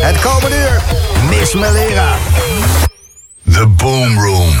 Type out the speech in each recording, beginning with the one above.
Het komende uur, Miss Melera. The Boom Room.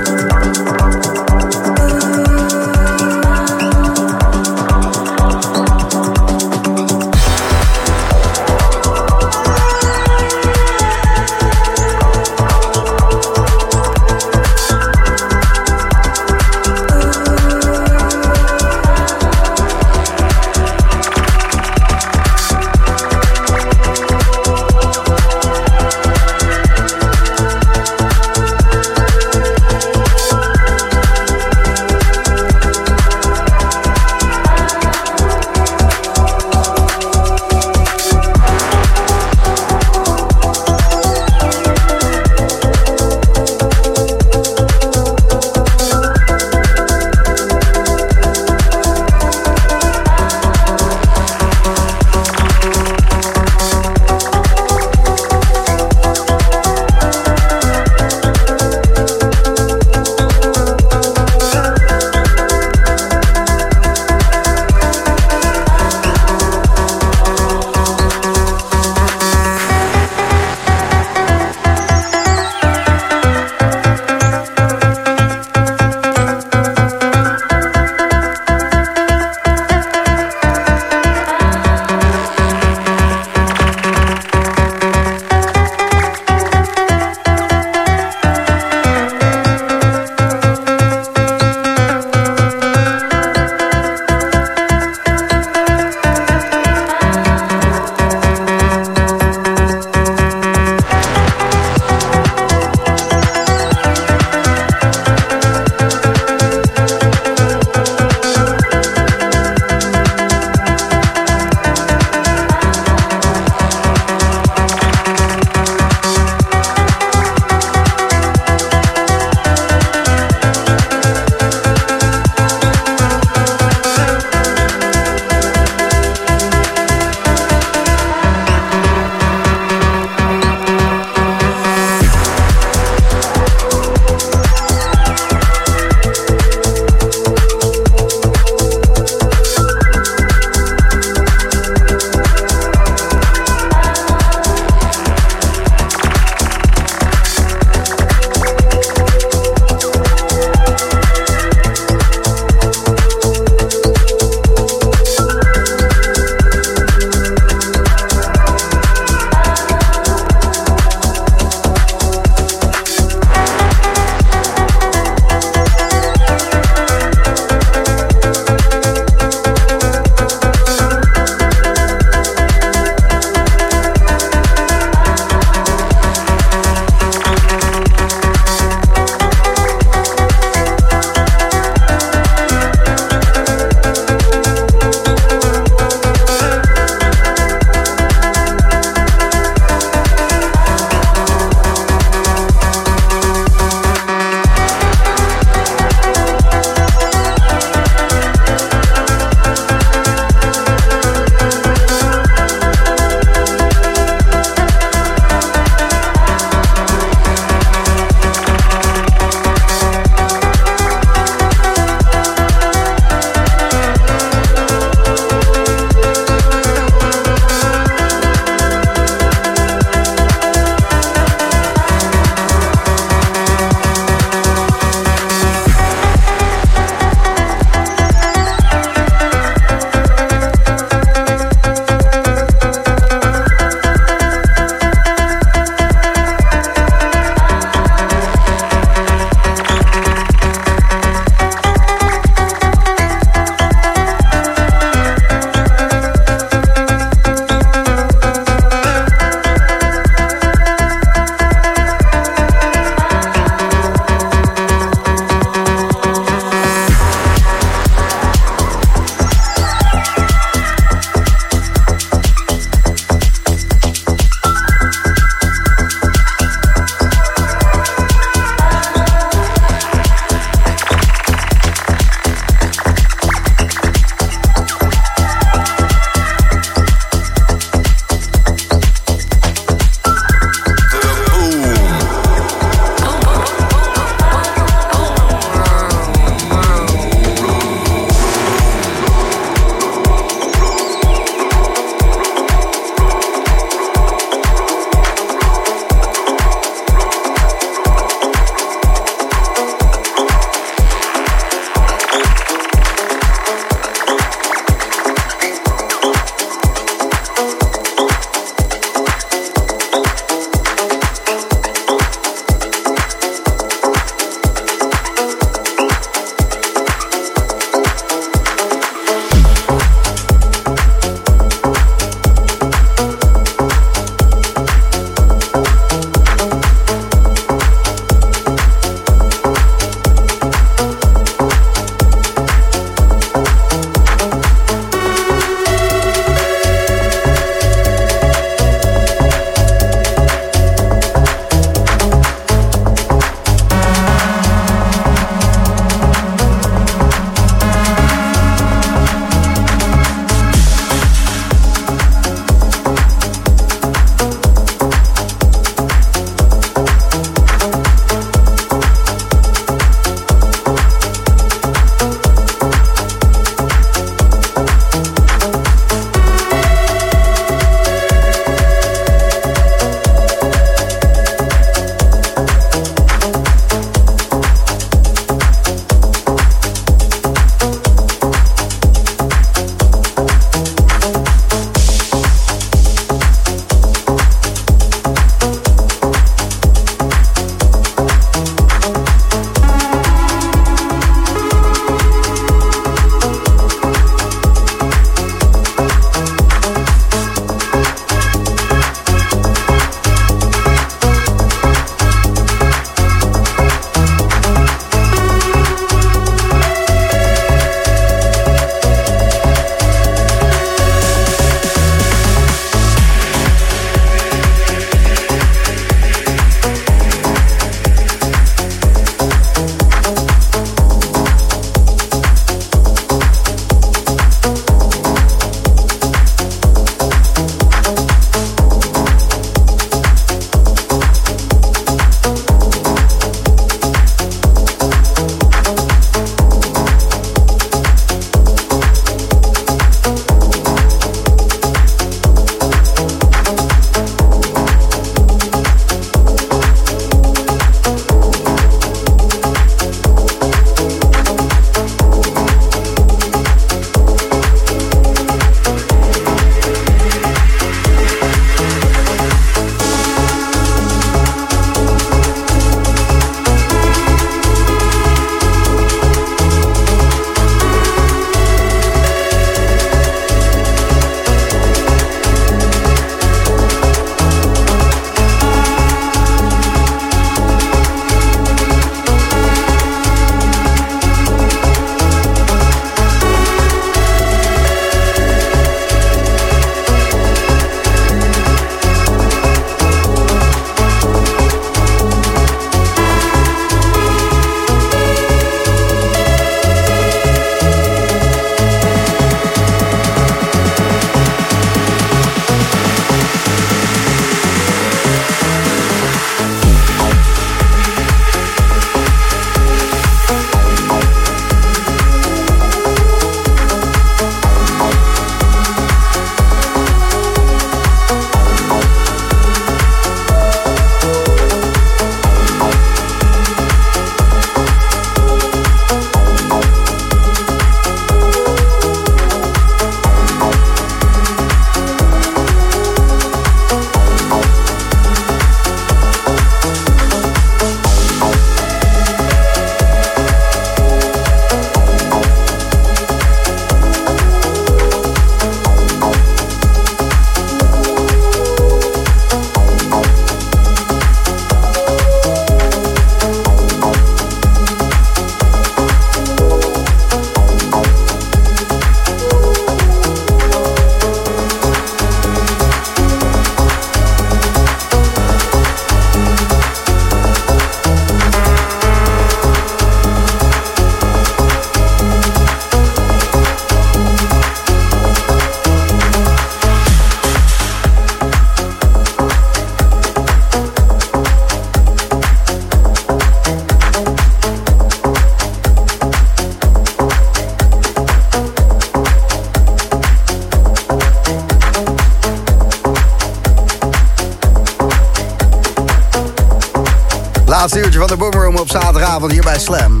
Van de Boomroom op zaterdagavond hier bij Slam.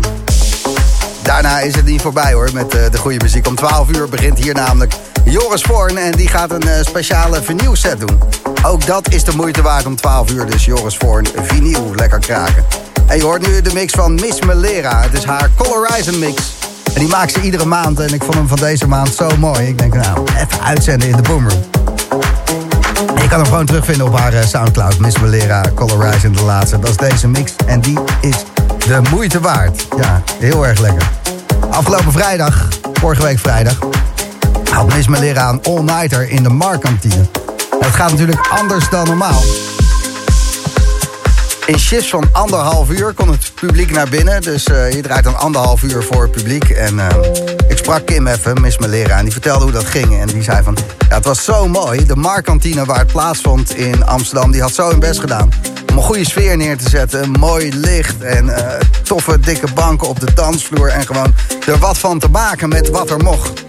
Daarna is het niet voorbij hoor met uh, de goede muziek. Om 12 uur begint hier namelijk Joris Voorn en die gaat een uh, speciale set doen. Ook dat is de moeite waard om 12 uur, dus Joris Voorn vinyl lekker kraken. En je hoort nu de mix van Miss Melera. Het is haar Colorizen mix. En die maakt ze iedere maand en ik vond hem van deze maand zo mooi. Ik denk nou, even uitzenden in de Boomroom. En kan hem gewoon terugvinden op haar uh, Soundcloud. Miss Melera, Colorizen de laatste. Dat is deze mix en die is de moeite waard. Ja, heel erg lekker. Afgelopen vrijdag, vorige week vrijdag, had Miss Melera een all-nighter in de Markantine. Het gaat natuurlijk anders dan normaal. In shifts van anderhalf uur kon het publiek naar binnen. Dus je draait dan anderhalf uur voor het publiek. En uh, ik sprak Kim even, Miss Melera, en die vertelde hoe dat ging. En die zei van, ja, het was zo mooi. De Markantine waar het plaatsvond in Amsterdam, die had zo hun best gedaan om een goede sfeer neer te zetten. Mooi licht en uh, toffe dikke banken op de dansvloer. En gewoon er wat van te maken met wat er mocht.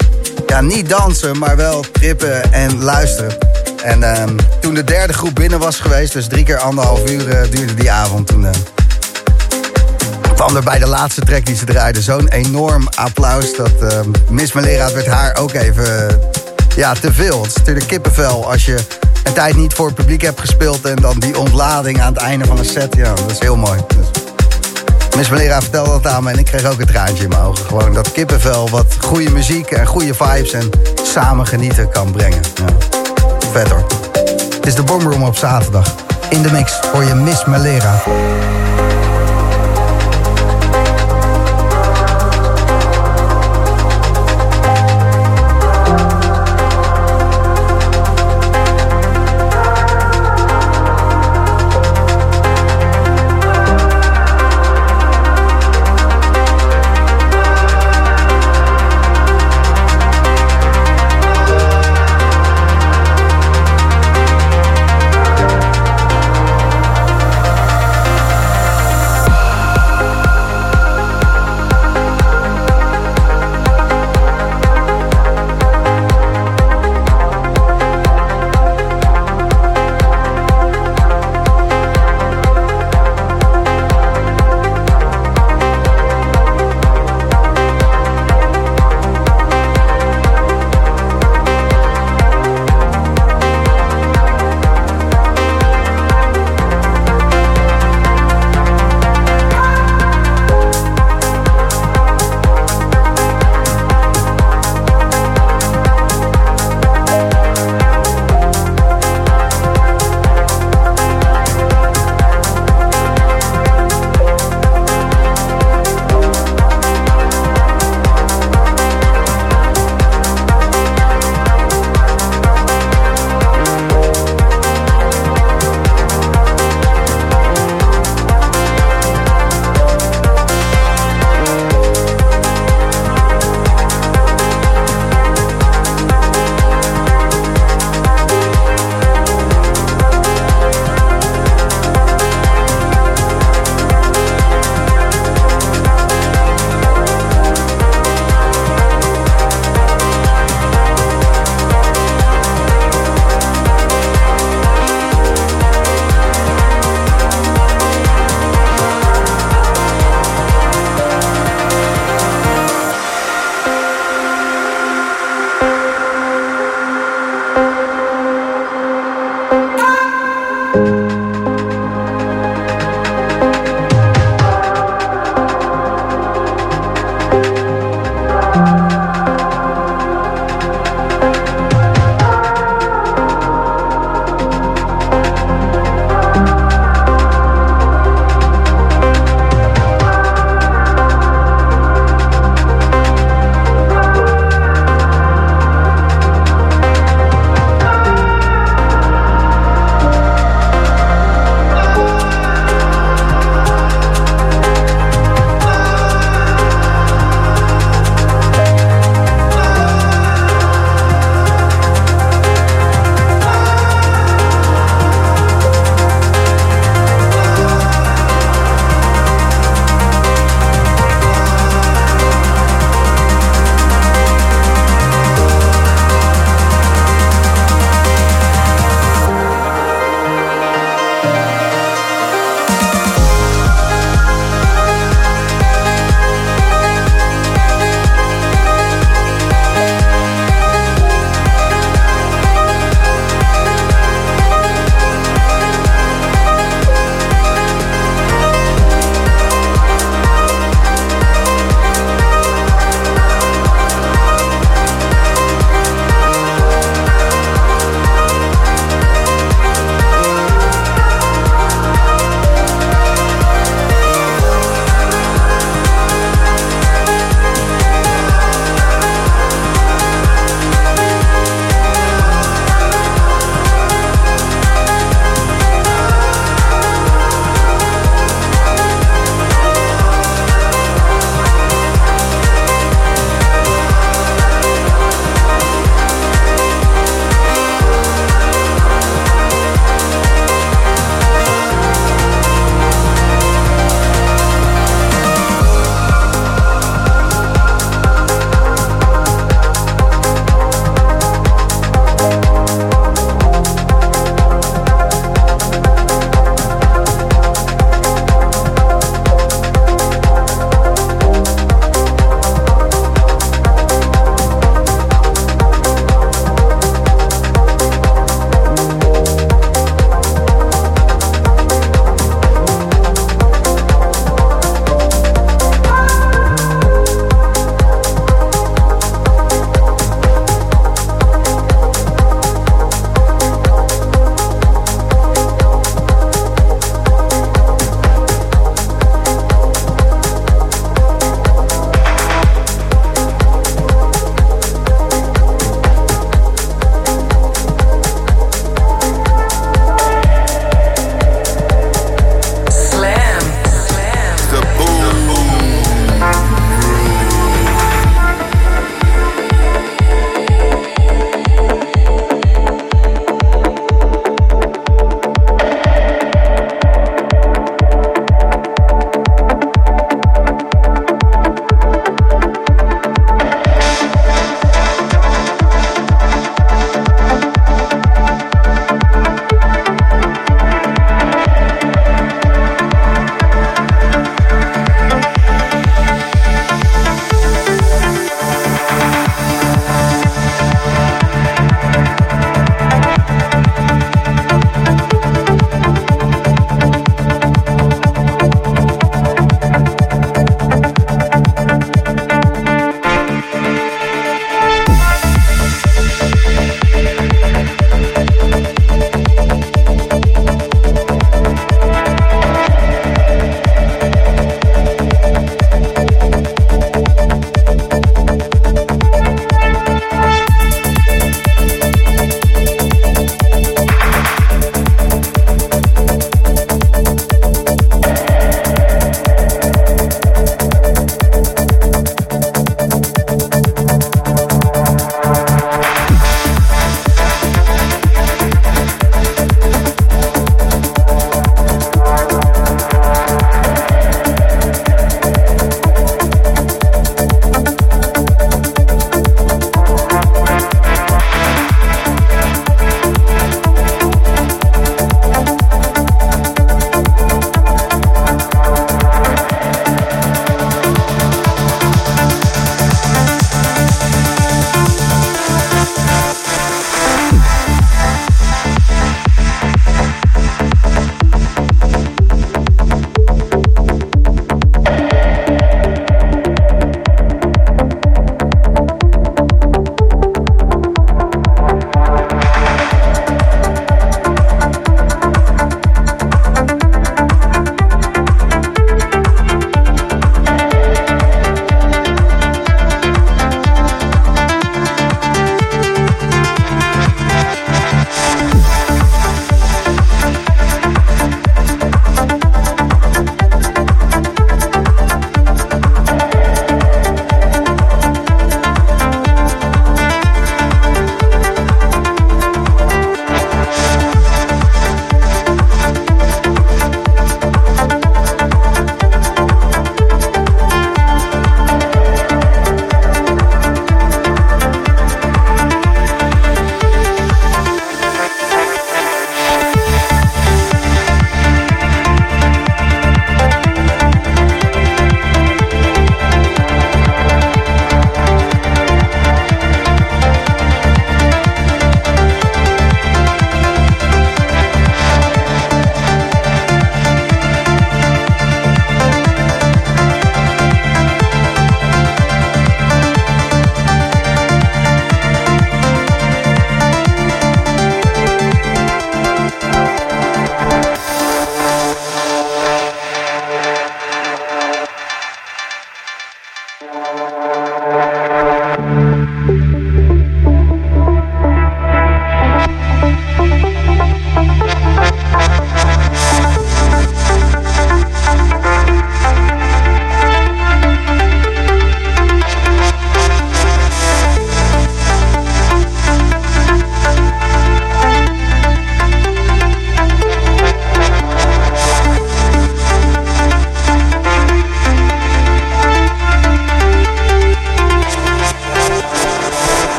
Ja, niet dansen, maar wel trippen en luisteren. En uh, toen de derde groep binnen was geweest, dus drie keer anderhalf uur uh, duurde die avond. Toen uh, kwam er bij de laatste track die ze draaiden zo'n enorm applaus. Dat ehm, Miss Melera werd haar ook even ja, te veel. Het is natuurlijk kippenvel als je een tijd niet voor het publiek hebt gespeeld... en dan die ontlading aan het einde van een set. Ja, dat is heel mooi. Dus, Miss Valera vertelde dat aan me en ik kreeg ook een traantje in mijn ogen. Gewoon dat kippenvel wat goede muziek en goede vibes en samen genieten kan brengen. Ja. Hoor. Het is de Boomroom op zaterdag. In de mix voor je Miss Malera.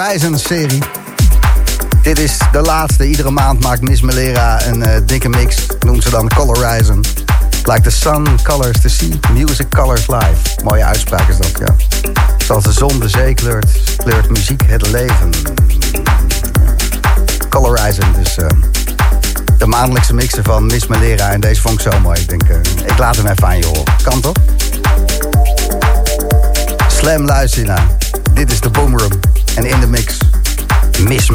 Haar Color Horizon serie. Dit is de laatste. Iedere maand maakt Miss Melera een uh, dikke mix. Noemt ze dan Color Horizon. Like the sun colors the sea, music colors life. Mooie uitspraak is dat, ja. Zoals de zon de zee kleurt, kleurt muziek het leven. Color Horizon, dus uh, de maandelijkse mixen van Miss Melera. En deze vond ik zo mooi. Ik denk, uh, ik laat hem even aan je horen. Kan toch? Slam luister je naar. Dit is de Boomroom. En in de mix, Miss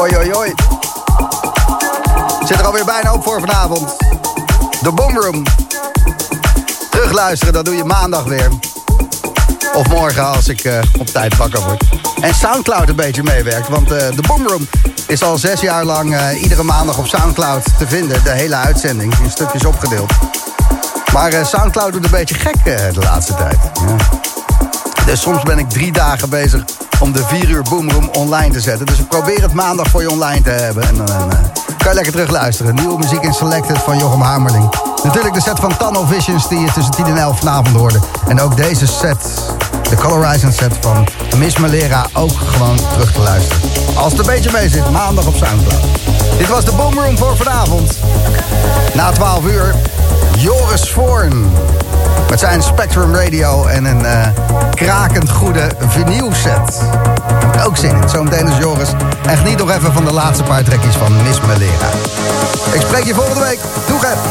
Oi, oi, oi. Zit er alweer bijna op voor vanavond. De Boomroom. Terugluisteren, dat doe je maandag weer. Of morgen als ik eh, op tijd wakker word. En Soundcloud een beetje meewerkt. Want uh, de Boomroom is al zes jaar lang eh, iedere maandag op Soundcloud te vinden. De hele uitzending in stukjes opgedeeld. Maar Soundcloud doet een beetje gek de laatste tijd. Ja. Dus soms ben ik drie dagen bezig om de 4 uur Boomroom online te zetten. Dus ik probeer het maandag voor je online te hebben. En dan uh, kan je lekker terug luisteren. Nieuwe muziek in Selected van Jochem Hamerling. Natuurlijk de set van Tunnel Visions die je tussen 10 en 11 vanavond hoorde. En ook deze set, de Colorizing set van Miss Malera, ook gewoon terug te luisteren. Als het een beetje mee zit, maandag op Soundcloud. Dit was de Boomroom voor vanavond. Na 12 uur, Joris Voorn. Met zijn Spectrum Radio en een uh, krakend goede vinyl set. Heb ik ook zin in. Zometeen is Joris. En geniet nog even van de laatste paar trekjes van Miss Malera. Ik spreek je volgende week. Doeg hè!